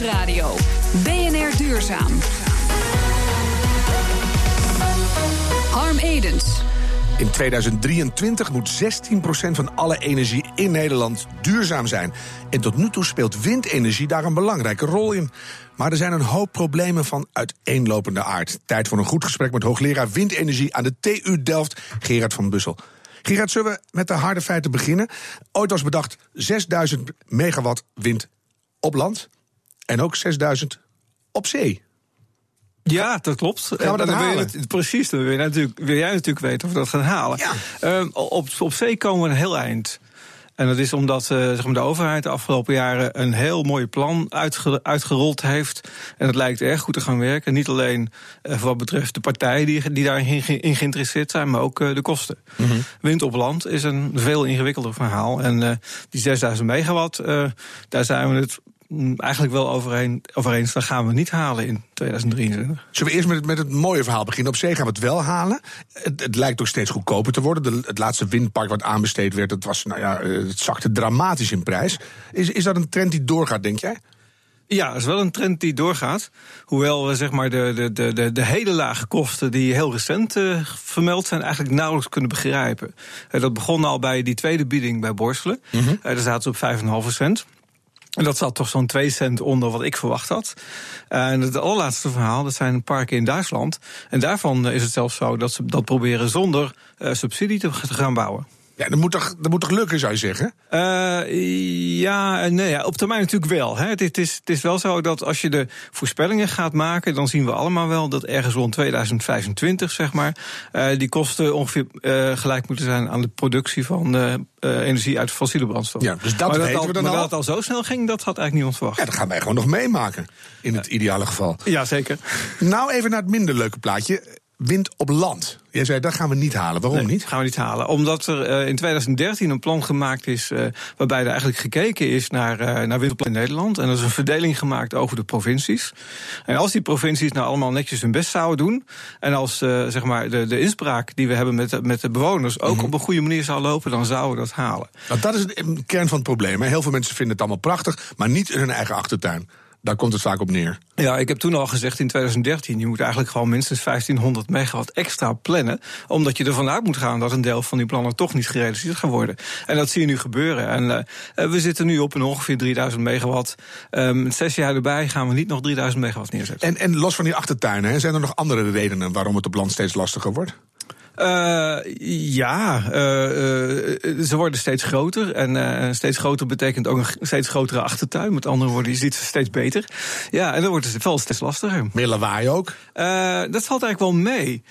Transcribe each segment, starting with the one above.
Nieuwsradio. BNR Duurzaam. Harm Edens. In 2023 moet 16% van alle energie in Nederland duurzaam zijn. En tot nu toe speelt windenergie daar een belangrijke rol in. Maar er zijn een hoop problemen van uiteenlopende aard. Tijd voor een goed gesprek met hoogleraar windenergie aan de TU Delft, Gerard van Bussel. Gerard, zullen we met de harde feiten beginnen? Ooit was bedacht 6000 megawatt wind op land en ook 6000 op zee. Ja, dat klopt. Gaan we dat dan wil je halen? precies, dan wil, je natuurlijk, wil jij natuurlijk weten of we dat gaan halen. Ja. Ehm, op, op zee komen we een heel eind. En dat is omdat eh, zeg maar de overheid de afgelopen jaren een heel mooi plan uitge- uitgerold heeft. En het lijkt erg goed te gaan werken. Niet alleen voor wat betreft de partijen die, die daarin ge- in geïnteresseerd zijn, maar ook eh, de kosten. Mhm. Wind op land is een veel ingewikkelder verhaal. En die 6000 megawatt, daar zijn we het eigenlijk wel overeen, over eens. Dat gaan we niet halen in 2023. Zullen we eerst met het, met het mooie verhaal beginnen? Op zee gaan we het wel halen. Het, het lijkt ook steeds goedkoper te worden. De, het laatste windpark wat aanbesteed werd, dat was, nou ja, eh, het zakte dramatisch in prijs. Is, is dat een trend die doorgaat, denk jij? Ja, dat is wel een trend die doorgaat. Hoewel we zeg maar de, de, de, de, de hele lage kosten die heel recent eh, vermeld zijn, eigenlijk nauwelijks kunnen begrijpen. Eh, dat begon al bij die tweede bieding bij Borselen. Eh, daar zaten ze op 5,5 cent. En dat zat toch zo'n 2 cent onder wat ik verwacht had. En het allerlaatste verhaal, dat zijn parken in Duitsland. En daarvan is het zelfs zo dat ze dat proberen zonder eh, subsidie te gaan bouwen. Ja, dat moet toch, dat moet toch lukken, zou je zeggen? Eh, ja, nee, ja, op termijn natuurlijk wel. Hè. Het, is, het is wel zo dat als je de voorspellingen gaat maken, dan zien we allemaal wel dat ergens rond 2025, zeg maar, eh, die kosten ongeveer eh, gelijk moeten zijn aan de productie van energie uit fossiele brandstof. Ja, dus dat maar weten al, we dan maar al? dat het al zo snel ging, dat had eigenlijk niemand verwacht. Ja, dat gaan wij gewoon nog meemaken. In het ideale geval. Ja, zeker. Nou, even naar het minder leuke plaatje. Wind op land. Jij zei, dat gaan we niet halen. Waarom Nee, niet? gaan we niet halen. Omdat er eh, in 2013 een plan gemaakt is. eh, waarbij er eigenlijk gekeken is naar, eh naar windopland in Nederland. En er is een verdeling gemaakt over de provincies. En als die provincies nou allemaal netjes hun best zouden doen. En als zeg maar de, de inspraak die we hebben met, de- met de bewoners. ook op een goede manier zou lopen. dan zouden we dat halen. Want dat is de kern van het probleem. hè. Heel veel mensen vinden het allemaal prachtig, maar niet in hun eigen achtertuin. Daar komt het vaak op neer. Ja, ik heb toen al gezegd in 2013, je moet eigenlijk gewoon minstens 1500 megawatt extra plannen. Omdat je ervan uit moet gaan dat een deel van die plannen toch niet gerealiseerd gaan worden. En dat zie je nu gebeuren. En eh, we zitten nu op een ongeveer 3000 megawatt. Ehm, met zes jaar erbij gaan we niet nog 3000 megawatt neerzetten. En, en los van die achtertuinen, hè, zijn er nog andere redenen waarom het op land steeds lastiger wordt? Eh, ja, eh, eh, ze worden steeds groter. En steeds groter betekent ook een steeds grotere achtertuin. Met andere woorden, je ziet ze steeds beter. Ja, en dan wordt het wel steeds lastiger. Meer lawaai ook. Dat valt eigenlijk wel mee.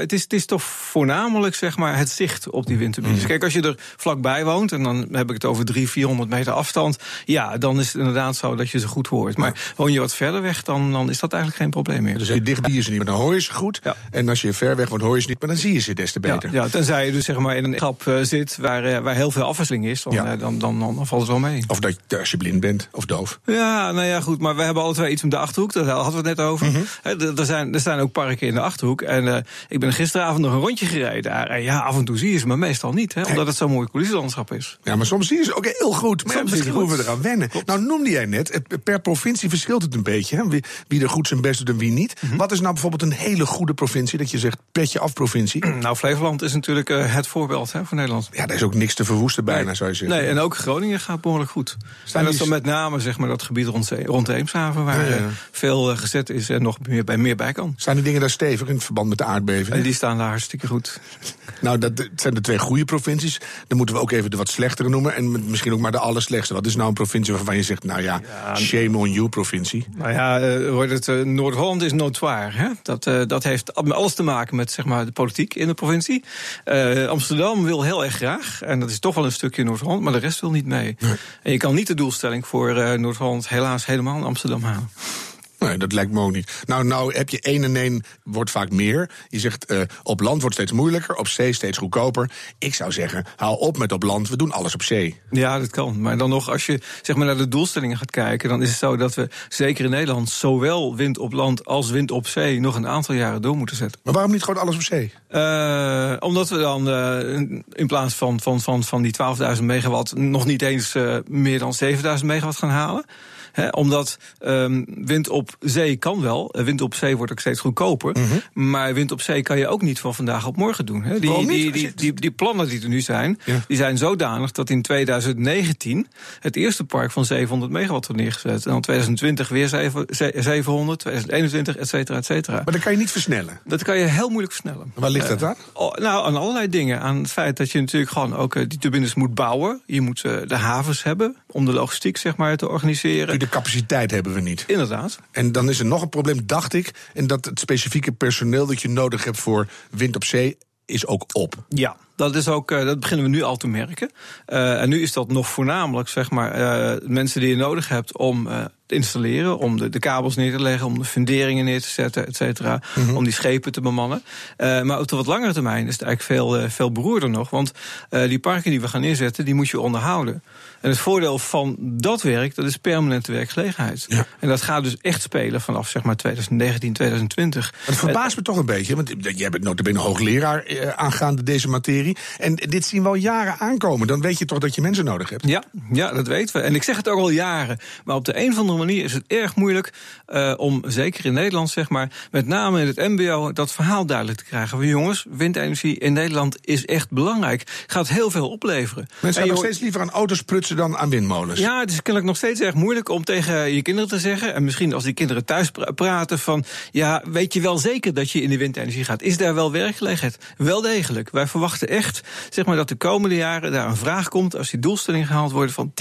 Het, is, het is toch voornamelijk zeg maar, het zicht op die windturbines. Kijk, als je er vlakbij woont, en dan heb ik het over 300, 400 meter afstand. Ja, dan is het inderdaad zo dat je ze goed hoort. Maar woon je wat verder weg, dan, dan is dat eigenlijk geen probleem meer. Dus je dichtbij ze niet, maar dan hoor je ze goed. Ja. En als je ver weg woont, hoor je ze niet, maar dan zie je ze des te Ja, beter. ja, tenzij je dus zeg maar in een schap eh, zit waar, eh, waar heel veel afwisseling is, dan, Ja. eh, dan, dan, dan, valt het wel mee. Of dat je, als je blind bent of doof. Ja, nou ja, goed. Maar we hebben alle twee iets om de achterhoek. Daar hadden we het net over. Hè, er, er zijn, er zijn ook parken in de achterhoek. En ik ben gisteravond nog een rondje gereden daar. En ja, af en toe zie je ze, maar meestal niet. Hè, omdat het zo'n mooi coulisselandschap is. Ja, maar soms zie je ze ook heel goed. Maar ja, Soms zie misschien moeten we eraan wennen. Nou, noemde jij net, het- per provincie verschilt het een beetje. Hè? Wie, wie er goed zijn best doet en wie niet. Mhm. Wat is nou bijvoorbeeld een hele goede provincie? Dat je zegt, petje af provincie. Nou, Flevoland is natuurlijk eh, het voorbeeld hè, voor Nederland. Ja, daar is ook niks te verwoesten bijna, Nee. zou je zeggen. Nee, en ook Groningen gaat behoorlijk goed. Staan en dat is dan met name zeg maar, dat gebied rond, rond Eemshaven... waar Ja, ja. eh, veel eh, gezet is en nog meer bij, meer bij kan. Staan die dingen daar stevig in verband met de aardbeving? En die staan daar hartstikke goed. Nou, dat dat zijn de twee goede provincies. Dan moeten we ook even de wat slechtere noemen. En misschien ook maar de allerslechtste. Wat is nou een provincie waarvan je zegt, nou ja, shame on you, provincie? Nou ja, eh, Noord-Holland is notoire. Hè? Dat, dat heeft alles te maken met zeg maar, de politiek in de provincie. Eh, Amsterdam wil heel erg graag. En dat is toch wel een stukje Noord-Holland, maar de rest wil niet mee. En je kan niet de doelstelling voor eh, Noord-Holland helaas helemaal in Amsterdam halen. Nee, dat lijkt me ook niet. Nou, nou heb je één en één wordt vaak meer. Je zegt eh, op land wordt steeds moeilijker, op zee steeds goedkoper. Ik zou zeggen, hou op met op land, we doen alles op zee. Ja, dat kan. Maar dan nog, als je zeg maar, naar de doelstellingen gaat kijken, dan is het zo dat we zeker in Nederland zowel wind op land als wind op zee nog een aantal jaren door moeten zetten. Maar waarom niet gewoon alles op zee? Eh, omdat we dan eh, in plaats van, van, van, van die 12.000 megawatt nog niet eens meer dan 7.000 megawatt gaan halen. Omdat um, wind op zee kan wel. Wind op zee wordt ook steeds goedkoper. Mhm. Maar wind op zee kan je ook niet van vandaag op morgen doen. Hè. Die, die, die, die, die plannen die er nu zijn, Ja. die zijn zodanig dat in 2019 het eerste park van 700 megawatt wordt neergezet. En dan 2020 weer zeven- ze- 700, 2021, et cetera, et cetera. Maar dan kan je niet versnellen. Dat kan je heel moeilijk versnellen. Waar ligt dat aan? Oh, nou, aan allerlei dingen. Aan het feit dat je natuurlijk gewoon ook eh, die turbines moet bouwen. Je moet eh, de havens hebben om de logistiek zeg maar, te organiseren. De capaciteit hebben we niet. Inderdaad. En dan is er nog een probleem, dacht ik. En dat het specifieke personeel dat je nodig hebt voor wind op zee is ook op. Ja, dat, is ook, eh, dat beginnen we nu al te merken. Eh, en nu is dat nog voornamelijk zeg maar, eh, mensen die je nodig hebt om te installeren, om de, de kabels neer te leggen, om de funderingen neer te zetten, et cetera, om die schepen te bemannen. Maar op de wat langere termijn is het eigenlijk veel, veel beroerder nog. Want die parken die we gaan neerzetten, die moet je onderhouden. En het voordeel van dat werk, dat is permanente werkgelegenheid. Ja. En dat gaat dus echt spelen vanaf zeg maar 2019, 2020. Het verbaast me toch een beetje, want jij bent notabene hoogleraar aangaande deze materie. En dit zien we al jaren aankomen. Dan weet je toch dat je mensen nodig hebt. Ja, ja, dat weten we. En ik zeg het ook al jaren. Maar op de een of andere manier is het erg moeilijk eh, om, zeker in Nederland, zeg maar, met name in het MBO, dat verhaal duidelijk te krijgen. Van jongens, windenergie in Nederland is echt belangrijk. Gaat heel veel opleveren. Mensen En gaan nog steeds liever aan auto's prutsen dan aan windmolens. ja, het is kennelijk nog steeds erg moeilijk om tegen je kinderen te zeggen. En misschien als die kinderen thuis pra- praten van. Ja, weet je wel zeker dat je in de windenergie gaat? Is daar wel werkgelegenheid? Wel degelijk. Wij verwachten echt zeg maar, dat de komende jaren daar een vraag komt. als die doelstellingen gehaald worden van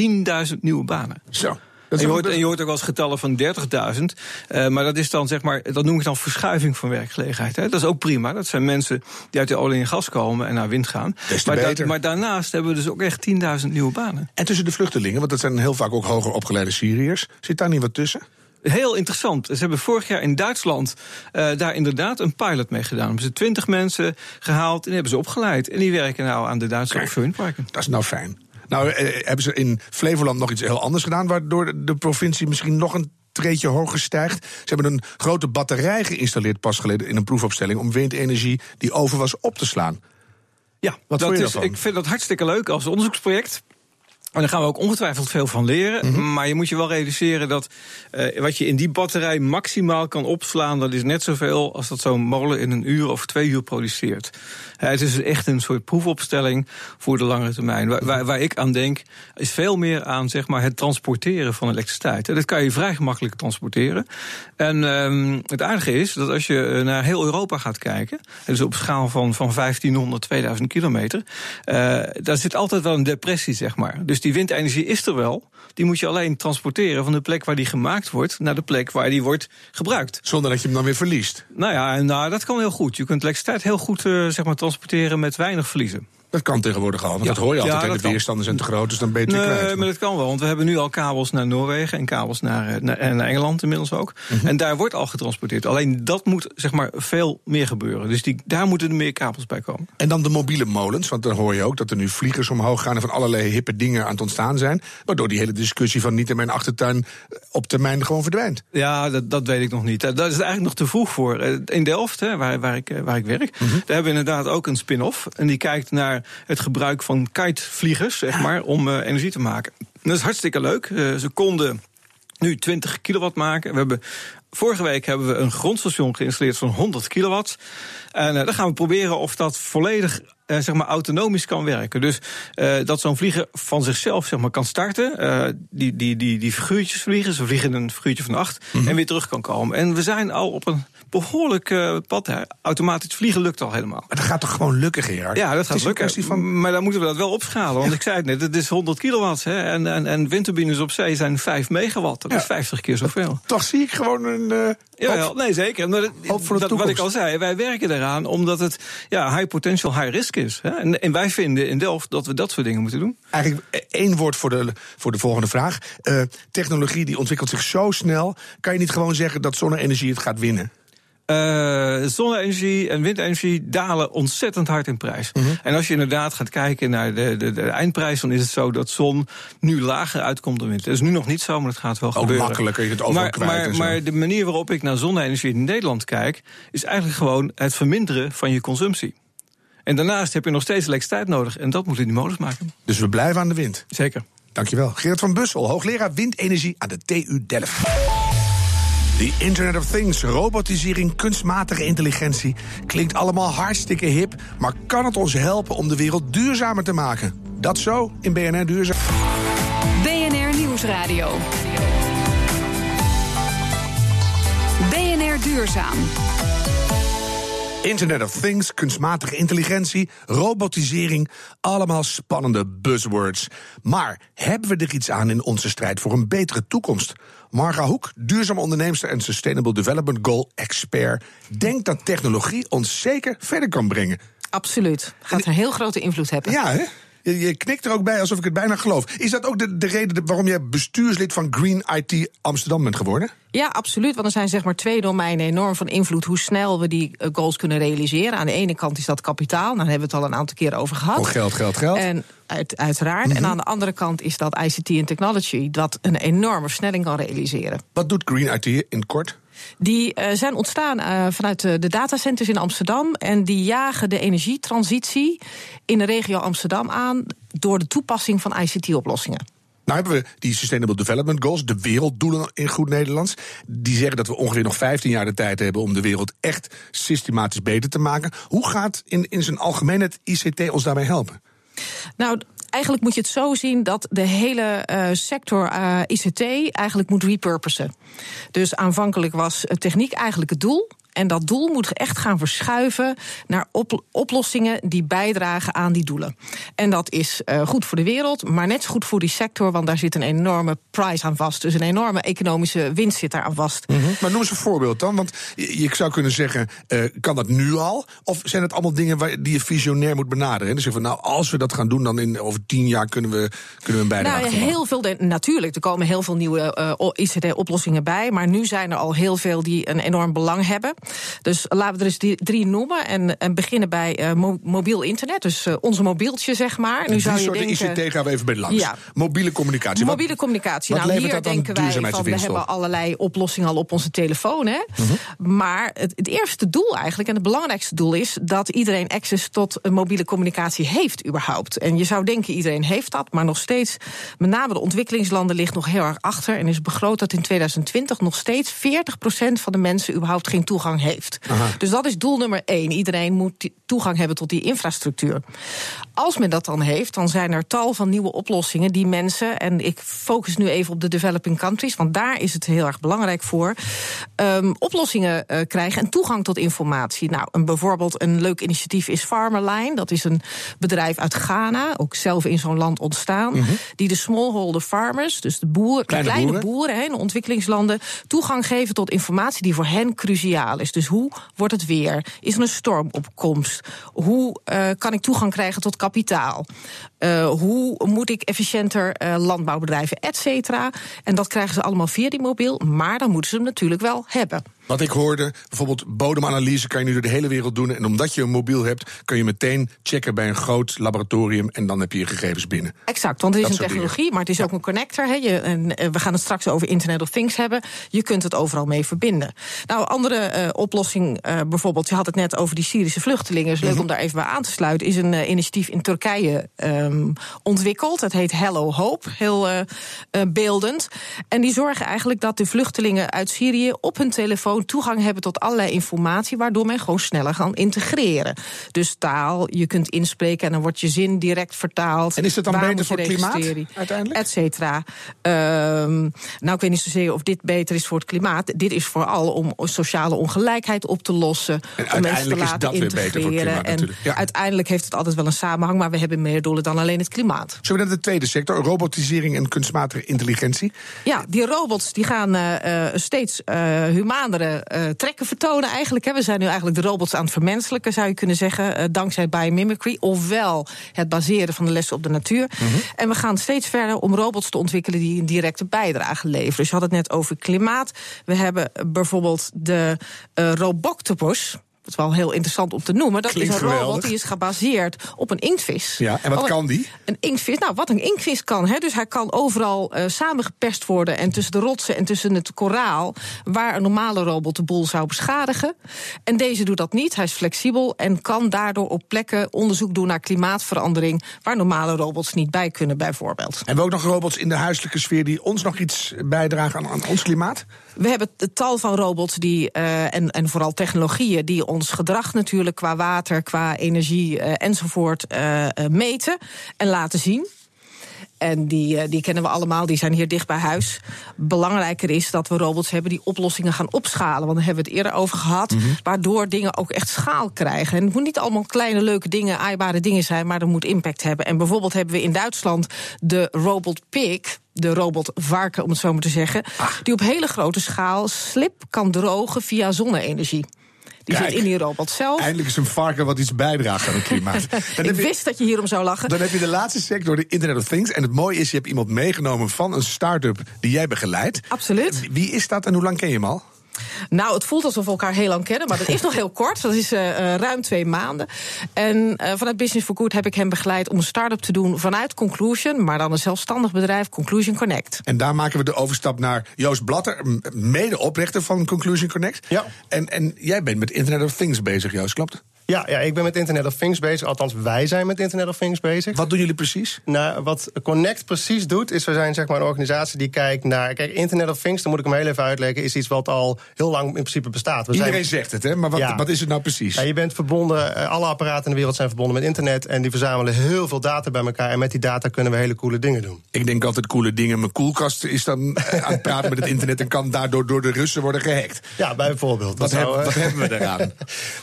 10.000 nieuwe banen. Zo. En je, hoort, en je hoort ook wel eens getallen van 30.000. eh, maar dat is dan zeg maar, dat noem ik dan verschuiving van werkgelegenheid. Hè. Dat is ook prima. Dat zijn mensen die uit de olie en gas komen en naar wind gaan. Maar, da- beter. maar daarnaast hebben we dus ook echt 10.000 nieuwe banen. En tussen de vluchtelingen, want dat zijn heel vaak ook hoger opgeleide Syriërs. Zit daar niet wat tussen? Heel interessant. Ze hebben vorig jaar in Duitsland eh, daar inderdaad een pilot mee gedaan. Hebben ze twintig mensen gehaald en die hebben ze opgeleid. En die werken nou aan de Duitse Kijk. offshore windparken. Dat is nou fijn. Nou, eh, hebben ze in Flevoland nog iets heel anders gedaan, waardoor de provincie misschien nog een treetje hoger stijgt. Ze hebben een grote batterij geïnstalleerd pas geleden in een proefopstelling om windenergie die over was op te slaan. Ja, Wat dat vond je is, ik vind dat hartstikke leuk als onderzoeksproject. En daar gaan we ook ongetwijfeld veel van leren. Mhm. Maar je moet je wel realiseren dat eh, wat je in die batterij maximaal kan opslaan, dat is net zoveel als dat zo'n molen in een uur of twee uur produceert. Het is echt een soort proefopstelling voor de langere termijn. Waar, waar, waar ik aan denk, is veel meer aan zeg maar, het transporteren van elektriciteit. En Dat kan je vrij gemakkelijk transporteren. En ehm, het aardige is dat als je eh, naar heel Europa gaat kijken, dus op schaal van, van 1500, 2000 kilometer, eh, daar zit altijd wel een depressie, zeg maar. Dus die windenergie is er wel. Die moet je alleen transporteren van de plek waar die gemaakt wordt naar de plek waar die wordt gebruikt. Zonder dat je hem dan weer verliest. Nou ja, en nou, dat kan heel goed. Je kunt elektriciteit heel goed eh, zeg maar, transporteren met weinig verliezen. Dat kan tegenwoordig al, want Ja. dat hoor je altijd. Ja, de kan. weerstanden zijn te groot, dus dan ben je Nee, kwijt. maar dat kan wel, want we hebben nu al kabels naar Noorwegen en kabels naar, eh, naar, en naar Engeland inmiddels ook. Mhm. En daar wordt al getransporteerd. Alleen dat moet zeg maar veel meer gebeuren. Dus die, daar moeten er meer kabels bij komen. En dan de mobiele molens, want dan hoor je ook dat er nu vliegers omhoog gaan en van allerlei hippe dingen aan het ontstaan zijn. Waardoor die hele discussie van niet in mijn achtertuin eh, op termijn gewoon verdwijnt. Ja, dat, dat weet ik nog niet. Eh, Dat is eigenlijk nog te vroeg voor. Eh, In Delft, hè, waar, waar, ik, eh, waar ik werk, Mhm. daar hebben we inderdaad ook een spin-off. En die kijkt naar het gebruik van kitevliegers, zeg maar, om eh, energie te maken. Dat is hartstikke leuk. Eh, ze konden nu 20 kilowatt maken. We hebben, vorige week hebben we een grondstation geïnstalleerd van 100 kilowatt. En eh, dan gaan we proberen of dat volledig zeg maar autonomisch kan werken. Dus dat zo'n vlieger van zichzelf zeg maar, kan starten. die, die, die, die figuurtjes vliegen. Ze vliegen een figuurtje van acht. En weer terug kan komen. En we zijn al op een behoorlijk eh, pad. Hè. Automatisch vliegen lukt al helemaal. Maar dat gaat toch gewoon lukken, Gerard? Ja, dat gaat lukken. van... Maar dan moeten we dat wel opschalen. Want ik zei het net, het is 100 kilowatt. Hè, en, en, en windturbines op zee zijn 5 megawatt. Dat Ja. is 50 keer zoveel. Toch zie ik gewoon een... eh, Ja, nee, zeker. Maar dat, wat ik al zei, wij werken eraan omdat het ja, high potential, high risk is. Hè. En, en wij vinden in Delft dat we dat soort dingen moeten doen. Eigenlijk één woord voor de, voor de volgende vraag. Eh, technologie die ontwikkelt zich zo snel. Kan je niet gewoon zeggen dat zonne-energie het gaat winnen? Eh, zonne-energie en windenergie dalen ontzettend hard in prijs. Mhm. En als je inderdaad gaat kijken naar de, de, de eindprijs, dan is het zo dat zon nu lager uitkomt dan wind. Dat is nu nog niet zo, maar dat gaat wel Ook gebeuren. makkelijker, je kunt overal maar, kwijt maar, de manier waarop ik naar zonne-energie in Nederland kijk, is eigenlijk gewoon het verminderen van je consumptie. En daarnaast heb je nog steeds elektriciteit nodig. En dat moeten die molens maken. Dus we blijven aan de wind. Zeker. Dankjewel. Gerard van Bussel, hoogleraar windenergie aan de TU Delft. The Internet of Things, robotisering, kunstmatige intelligentie. Klinkt allemaal hartstikke hip, maar kan het ons helpen om de wereld duurzamer te maken? Dat zo in BNR Duurzaam. BNR Nieuwsradio. BNR Duurzaam. Internet of Things, kunstmatige intelligentie, robotisering, allemaal spannende buzzwords. Maar hebben we er iets aan in onze strijd voor een betere toekomst? Marga Hoek, duurzaam onderneemster en Sustainable Development Goal expert, denkt dat technologie ons zeker verder kan brengen. Absoluut. Gaat een heel grote invloed hebben. Ja, hè? Je, knikt er ook bij alsof ik het bijna geloof. Is dat ook de, de reden waarom jij bestuurslid van Green IT Amsterdam bent geworden? Ja, absoluut. Want er zijn zeg maar twee domeinen enorm van invloed hoe snel we die eh, goals kunnen realiseren. Aan de ene kant is dat kapitaal. Nou, daar hebben we het al een aantal keren over gehad. Oh, geld, geld, geld. En uit, uiteraard. Mhm. En aan de andere kant is dat ICT en technology dat een enorme versnelling kan realiseren. Wat doet Green IT in kort? Die eh, zijn ontstaan eh, vanuit de, de datacenters in Amsterdam. En die jagen de energietransitie in de regio Amsterdam aan door de toepassing van ICT-oplossingen. Nou hebben we die Sustainable Development Goals, de werelddoelen in goed Nederlands. Die zeggen dat we ongeveer nog 15 jaar de tijd hebben om de wereld echt systematisch beter te maken. Hoe gaat in, in zijn algemeenheid ICT ons daarbij helpen? Nou, eigenlijk moet je het zo zien dat de hele eh, sector eh, ICT eigenlijk moet repurposen. Dus aanvankelijk was eh, techniek eigenlijk het doel. En dat doel moet echt gaan verschuiven naar op- oplossingen die bijdragen aan die doelen. En dat is eh, goed voor de wereld, maar net zo goed voor die sector, want daar zit een enorme prijs aan vast. Dus een enorme economische winst zit daar aan vast. Maar noem eens een voorbeeld dan. Want je, je zou kunnen zeggen, eh, kan dat nu al? Of zijn het allemaal dingen waar, die je visionair moet benaderen? En dus zeggen van, nou, als we dat gaan doen, dan in, over tien jaar kunnen we, kunnen we een bijdrage Nou, heel veel. de- natuurlijk, er komen heel veel nieuwe eh, ICT-oplossingen bij. Maar nu zijn er al heel veel die een enorm belang hebben. Dus laten we er eens die, drie noemen. En, en beginnen bij eh, mo- mobiel internet. Dus eh, onze mobieltje, zeg maar. Nu zou je denken. ICT gaan we even bij langs. Ja. Mobiele communicatie. Wat- Mobiele communicatie. wat nou, hier denken wij van, we hebben allerlei oplossingen al op onze telefoon. Hè? Mhm. Maar het, het eerste doel eigenlijk, en het belangrijkste doel is... dat iedereen access tot een mobiele communicatie heeft überhaupt. En je zou denken, iedereen heeft dat, maar nog steeds... met name de ontwikkelingslanden ligt nog heel erg achter... en is begroot dat in 2020 nog steeds 40% van de mensen... überhaupt geen toegang heeft. Dus dat is doel nummer één. Iedereen moet toegang hebben tot die infrastructuur. Als men dat dan heeft, dan zijn er tal van nieuwe oplossingen die mensen, en ik focus nu even op de developing countries, want daar is het heel erg belangrijk voor, ehm, oplossingen eh, krijgen en toegang tot informatie. Nou, een, bijvoorbeeld een leuk initiatief is Farmerline. Dat is een bedrijf uit Ghana, ook zelf in zo'n land ontstaan, die de smallholder farmers, dus de, boer, de Kleine kleine boeren. boeren hè, in de ontwikkelingslanden, toegang geven tot informatie die voor hen cruciaal is. Dus hoe wordt het weer? Is er een stormopkomst? Hoe eh, kan ik toegang krijgen tot kapitaal? Eh, hoe moet ik efficiënter eh, landbouw bedrijven, et cetera? En dat krijgen ze allemaal via die mobiel, maar dan moeten ze hem natuurlijk wel hebben. Wat ik hoorde, bijvoorbeeld bodemanalyse kan je nu door de hele wereld doen. En omdat je een mobiel hebt, kun je meteen checken bij een groot laboratorium. En dan heb je je gegevens binnen. Exact, want het is Dat een technologie, maar het is ook een connector. Je, en, eh, we gaan het straks over Internet of Things hebben. Je kunt het overal mee verbinden. Nou, andere eh, oplossing, eh, bijvoorbeeld, je had het net over die Syrische vluchtelingen. is leuk om daar even bij aan te sluiten. Is een initiatief in Turkije ehm, ontwikkeld. Het heet Hello Hope, heel beeldend. En die zorgen eigenlijk dat de vluchtelingen uit Syrië op hun telefoon toegang hebben tot allerlei informatie, waardoor men gewoon sneller kan integreren. Dus taal, je kunt inspreken en dan wordt je zin direct vertaald. En is het dan Waar beter voor het klimaat, uiteindelijk? Et cetera. Ehm, nou, ik weet niet zozeer of dit beter is voor het klimaat. Dit is vooral om sociale ongelijkheid op te lossen. om mensen te uiteindelijk is laten dat weer beter voor het klimaat en ja. uiteindelijk heeft het altijd wel een samenhang, maar we hebben meer doelen dan alleen het klimaat. Zullen we naar de tweede sector, robotisering en kunstmatige intelligentie? Ja, die robots die gaan eh, eh, steeds eh humanere eh, trekken vertonen eigenlijk. Hè. We zijn nu eigenlijk de robots aan het vermenselijken, zou je kunnen zeggen. eh, dankzij biomimicry. Ofwel het baseren van de lessen op de natuur. En we gaan steeds verder om robots te ontwikkelen die een directe bijdrage leveren. Dus je had het net over klimaat. We hebben bijvoorbeeld de eh Roboctopus. Dat is wel heel interessant om te noemen. Dat Klinkt is een robot die is gebaseerd op een inktvis. Ja, en wat Want kan die? Een inktvis, nou wat een inktvis kan. Hè? Dus hij kan overal eh, samengeperst worden en tussen de rotsen en tussen het koraal, waar een normale robot de boel zou beschadigen. En deze doet dat niet. Hij is flexibel en kan daardoor op plekken onderzoek doen naar klimaatverandering, waar normale robots niet bij kunnen, bijvoorbeeld. Hebben we ook nog robots in de huiselijke sfeer die ons nog iets bijdragen aan, aan ons klimaat? We hebben het tal van robots die, eh, en, en vooral technologieën die ons gedrag natuurlijk qua water, qua energie eh, enzovoort eh, eh, meten en laten zien. En die, die kennen we allemaal, die zijn hier dicht bij huis. Belangrijker is dat we robots hebben die oplossingen gaan opschalen. Want daar hebben we het eerder over gehad. Waardoor dingen ook echt schaal krijgen. En het moet niet allemaal kleine, leuke dingen, aaibare dingen zijn. Maar er moet impact hebben. En bijvoorbeeld hebben we in Duitsland de Robot Pig de robot varken, om het zo maar te zeggen, die op hele grote schaal slip kan drogen via zonne-energie. Die Kijk. zit in die robot zelf. Eindelijk is een varken wat iets bijdraagt aan het klimaat. Dan Ik heb je- wist dat je hierom zou lachen. Dan heb je de laatste sector, de Internet of Things. En het mooie is, je hebt iemand meegenomen van een start-up die jij begeleidt. Absoluut. Wie is dat en hoe lang ken je hem al? Nou, het voelt alsof we elkaar heel lang kennen, maar dat is nog heel kort. Dat is eh, eh, ruim twee maanden. En eh, vanuit Business for Good heb ik hem begeleid om een start-up te doen vanuit Conclusion, maar dan een zelfstandig bedrijf, Conclusion Connect. En daar maken we de overstap naar Joost Blatter, medeoprichter van Conclusion Connect. Ja. En, en jij bent met Internet of Things bezig, Joost, klopt? Ja, ja, ik ben met Internet of Things bezig. Althans, wij zijn met Internet of Things bezig. Wat doen jullie precies? Nou, wat Connect precies doet, is we zijn zeg maar een organisatie die kijkt naar. Kijk, Internet of Things, dan moet ik hem heel even uitleggen, is iets wat al heel lang in principe bestaat. We Iedereen zijn, zegt het, hè? Maar wat, Ja. wat is het nou precies? ja, je bent verbonden, eh, alle apparaten in de wereld zijn verbonden met internet. En die verzamelen heel veel data bij elkaar. En met die data kunnen we hele coole dingen doen. Ik denk altijd coole dingen. Mijn koelkast is dan eh, aan het praten met het internet en kan daardoor door de Russen worden gehackt. Ja, bijvoorbeeld. Wat, Dat heb- zou, eh, wat hebben we daaraan?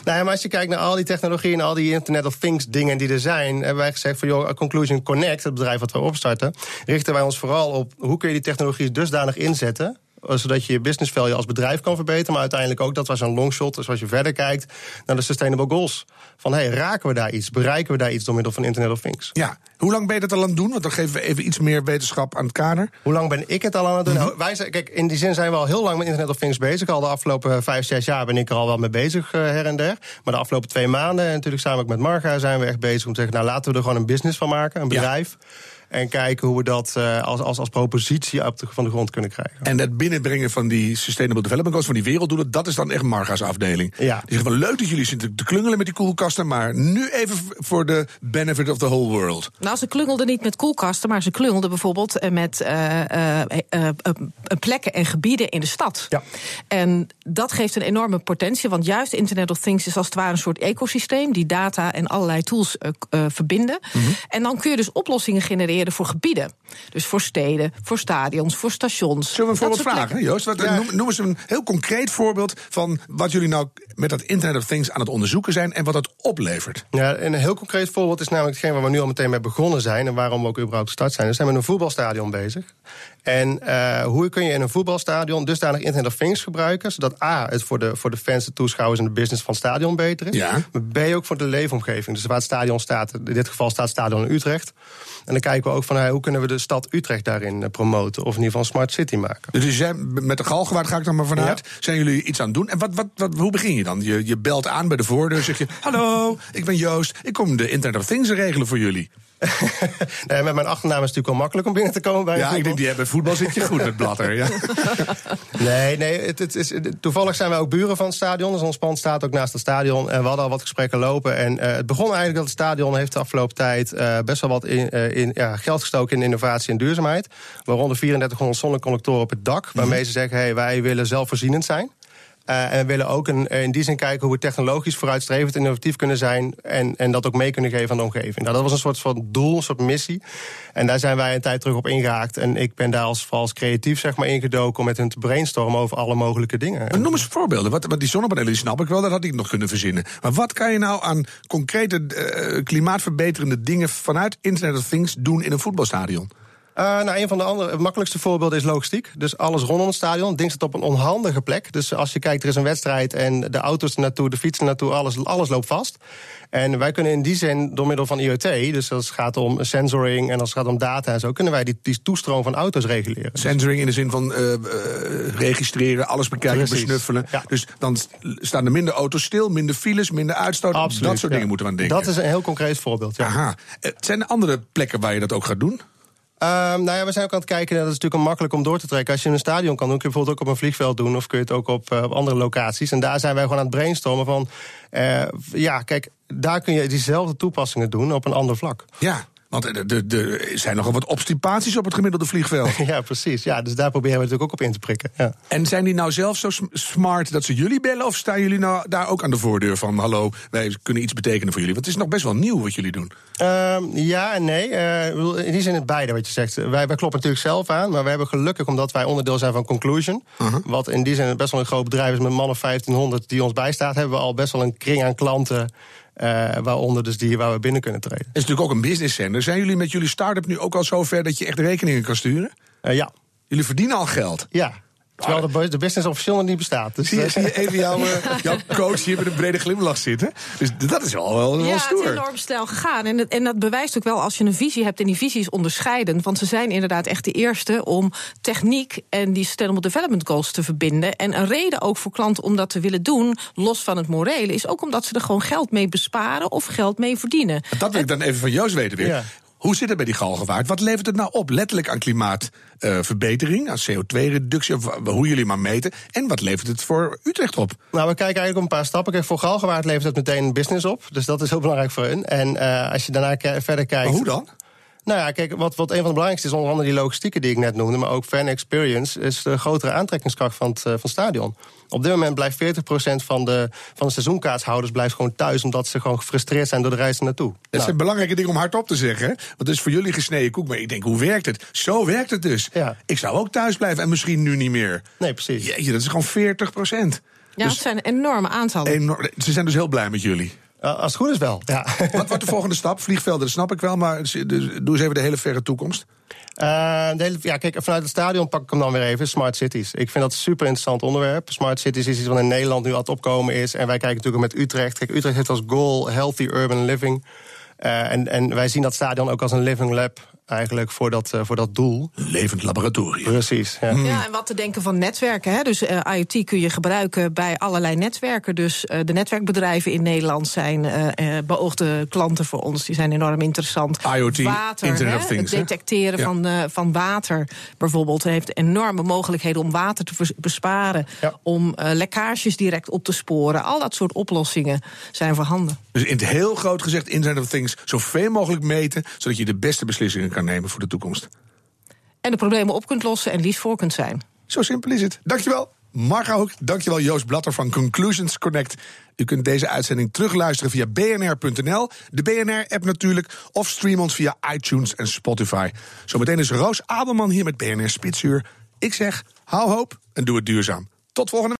Nou maar als je kijkt naar al die technologieën en al die Internet of Things dingen die er zijn, hebben wij gezegd van joh, Conclusion Connect, het bedrijf wat we opstarten, richten wij ons vooral op hoe kun je die technologie dusdanig inzetten. Eh, Zodat je je business value als bedrijf kan verbeteren. Maar uiteindelijk ook, dat was een longshot. Dus als je verder kijkt naar de sustainable goals. Van hey, raken we daar iets? Bereiken we daar iets door middel van Internet of Things? Ja, hoe lang ben je dat al aan het doen? Want dan geven we even iets meer wetenschap aan het kader. Hoe lang ben ik het al aan het doen? Nou, wij zijn, kijk, in die zin zijn we al heel lang met Internet of Things bezig. Al de afgelopen vijf, zes jaar ben ik er al wel mee bezig, eh, her en der. Maar de afgelopen twee maanden, en natuurlijk samen met Marga, zijn we echt bezig om te zeggen: nou, laten we er gewoon een business van maken, een Ja. En kijken hoe we dat eh, als, als, als propositie op de, van de grond kunnen krijgen. En het binnenbrengen van die Sustainable Development Goals, van die werelddoelen, dat is dan echt Marga's afdeling. Ja. Die zegt wel leuk dat jullie zitten te klungelen met die koelkasten, maar nu even voor de benefit of the whole world. Nou, ze klungelden niet met koelkasten, maar ze klungelden bijvoorbeeld eh, met eh, plekken en gebieden in de stad. Ja. En dat geeft een enorme potentie, want juist Internet of Things is als het ware een soort ecosysteem die data en allerlei tools verbinden. En dan kun je dus oplossingen genereren voor gebieden. Dus voor steden, voor stadions, voor stations. Zullen we een voorbeeld vragen, plekken. Joost? Wat, Ja. noem, noem eens een heel concreet voorbeeld van wat jullie nou met dat Internet of Things aan het onderzoeken zijn en wat dat oplevert. Ja, en een heel concreet voorbeeld is namelijk hetgeen waar we nu al meteen mee begonnen zijn. En waarom we ook überhaupt gestart zijn. We zijn met een voetbalstadion bezig. En eh, hoe kun je in een voetbalstadion dusdanig Internet of Things gebruiken. Zodat A, het voor de, voor de fans, de toeschouwers en de business van het stadion beter is. Ja. Maar B, ook voor de leefomgeving. Dus waar het stadion staat, in dit geval staat het stadion in Utrecht. En dan kijken we ook van hey, hoe kunnen we de stad Utrecht daarin eh, promoten. Of in ieder geval een smart city maken. Dus met de galgenwaard ga ik dan maar vanuit. Zijn jullie iets aan het doen? En wat, wat, wat, hoe begin je dan? Je, je belt aan bij de voordeur, zeg je: Hallo, ik ben Joost. Ik kom de Internet of Things regelen voor jullie. Nee, met mijn achternaam is het natuurlijk wel makkelijk om binnen te komen bij Ja, ik denk die hebben voetbal zit je goed met Blatter. Ja. Nee, nee het, het is, toevallig zijn wij ook buren van het stadion. Dus ons pand staat ook naast het stadion. En we hadden al wat gesprekken lopen. En eh, het begon eigenlijk dat het stadion heeft de afgelopen tijd... eh, best wel wat in, eh, in, ja, geld gestoken in innovatie en duurzaamheid. Waaronder 3400 zonnecollectoren op het dak. Waarmee ze zeggen, hey, wij willen zelfvoorzienend zijn. Eh, en we willen ook een, in die zin kijken hoe we technologisch vooruitstrevend en innovatief kunnen zijn. En, en dat ook mee kunnen geven aan de omgeving. Nou, dat was een soort van doel, een soort missie. En daar zijn wij een tijd terug op ingehaakt. En ik ben daar als, creatief zeg maar, ingedoken om met hun te brainstormen over alle mogelijke dingen. Noem eens voorbeelden. Wat, wat die zonnepanelen die snap ik wel, dat had ik nog kunnen verzinnen. Maar wat kan je nou aan concrete eh, klimaatverbeterende dingen vanuit Internet of Things doen in een voetbalstadion? Uh, nou, een van de andere, makkelijkste voorbeelden is logistiek. Dus alles rondom het stadion. Het ding staat op een onhandige plek. Dus als je kijkt, er is een wedstrijd en de auto's er naartoe, de fietsen naartoe, alles, alles loopt vast. En wij kunnen in die zin door middel van IoT, dus als het gaat om sensoring en als het gaat om data en zo, kunnen wij die, die toestroom van auto's reguleren. Sensoring in de zin van uh, uh, registreren, alles bekijken, Precies. besnuffelen. Ja. Dus dan staan er minder auto's stil, minder files, minder uitstoot. Absoluut, dat soort dingen moeten we aan denken. Dat is een heel concreet voorbeeld. Ja. Aha. Het zijn er andere plekken waar je dat ook gaat doen? Um, nou ja, we zijn ook aan het kijken. Dat is natuurlijk makkelijk om door te trekken. Als je een stadion kan doen, kun je bijvoorbeeld ook op een vliegveld doen. Of kun je het ook op, op andere locaties. En daar zijn wij gewoon aan het brainstormen van. Uh, ja, kijk, daar kun je diezelfde toepassingen doen op een ander vlak. Ja. Want er zijn nogal wat obstipaties op het gemiddelde vliegveld. Ja, precies. Ja, dus daar proberen we natuurlijk ook op in te prikken. Ja. En zijn die nou zelf zo smart dat ze jullie bellen? Of staan jullie nou daar ook aan de voordeur van... hallo, wij kunnen iets betekenen voor jullie? Want het is nog best wel nieuw wat jullie doen. Uh, ja en nee. Uh, in die zin het beide wat je zegt. Wij, wij kloppen natuurlijk zelf aan. Maar we hebben gelukkig, omdat wij onderdeel zijn van Conclusion... Uh -huh. wat in die zin best wel een groot bedrijf is met mannen 1500 die ons bijstaat... hebben we al best wel een kring aan klanten... Uh, waaronder dus die waar we binnen kunnen treden. Het is natuurlijk ook een business center. Zijn jullie met jullie start-up nu ook al zover dat je echt rekeningen kan sturen? Uh, ja. Jullie verdienen al geld? Ja. Terwijl de, de business officieel nog niet bestaat. Dus zie, je, zie je even jouw, jouw coach hier met een brede glimlach zitten? Dus dat is wel, wel, wel ja, stoer. het is enorm snel gegaan. En, en dat bewijst ook wel als je een visie hebt. En die visie is onderscheidend. Want ze zijn inderdaad echt de eerste om techniek en die Sustainable Development Goals te verbinden. En een reden ook voor klanten om dat te willen doen, los van het morele, is ook omdat ze er gewoon geld mee besparen of geld mee verdienen. Dat wil ik dan even van Joost weten weer. Ja. Hoe zit het bij die galgenwaard? Wat levert het nou op? Letterlijk aan klimaatverbetering, uh, aan CO2-reductie, of hoe jullie maar meten. En wat levert het voor Utrecht op? Nou, we kijken eigenlijk op een paar stappen. Kijk, voor galgenwaard levert het meteen business op. Dus dat is heel belangrijk voor hun. En uh, als je daarna verder kijkt. Maar hoe dan? Nou ja, kijk, wat, wat een van de belangrijkste is, onder andere die logistieke die ik net noemde, maar ook fan experience, is de grotere aantrekkingskracht van het, uh, van het stadion. Op dit moment blijft 40% van de, van de seizoenkaartshouders blijft gewoon thuis, omdat ze gewoon gefrustreerd zijn door de reis naartoe. Dat nou. zijn belangrijke dingen om hardop te zeggen. Want het is voor jullie gesneden koek. Maar ik denk, hoe werkt het? Zo werkt het dus. Ja. Ik zou ook thuis blijven en misschien nu niet meer. Nee, precies. Jeetje, dat is gewoon 40 procent. Ja, dus het zijn enorme aantallen. Enorm, ze zijn dus heel blij met jullie. Uh, als het goed is wel, ja. Wat wordt de volgende stap? Vliegvelden, dat snap ik wel, maar dus, doe eens even de hele verre toekomst. Uh, de hele, ja, kijk, vanuit het stadion pak ik hem dan weer even. Smart cities. Ik vind dat een super interessant onderwerp. Smart cities is iets wat in Nederland nu aan het opkomen is. En wij kijken natuurlijk met Utrecht. Kijk, Utrecht heeft als goal healthy urban living. Uh, en, en wij zien dat stadion ook als een living lab eigenlijk voor dat, uh, voor dat doel. Levend laboratorium. Precies. Ja, ja en wat te denken van netwerken. Hè? Dus uh, IoT kun je gebruiken bij allerlei netwerken. Dus uh, de netwerkbedrijven in Nederland zijn beoogde klanten voor ons. Die zijn enorm interessant. IoT, water, Internet hè? of Things. Het detecteren van, van water bijvoorbeeld heeft enorme mogelijkheden om water te besparen. Ja. Om lekkages direct op te sporen. Al dat soort oplossingen zijn voorhanden. Dus in het heel groot gezegd, Internet of Things, zoveel mogelijk meten, zodat je de beste beslissingen kan nemen voor de toekomst. En de problemen op kunt lossen en liefst voor kunt zijn. Zo simpel is het. Dankjewel. Marga ook. Dankjewel Joost Blatter van Conclusions Connect. U kunt deze uitzending terugluisteren via bnr.nl, de BNR-app natuurlijk, of stream ons via iTunes en Spotify. Zometeen is Roos Abelman hier met BNR Spitsuur. Ik zeg, hou hoop en doe het duurzaam. Tot volgende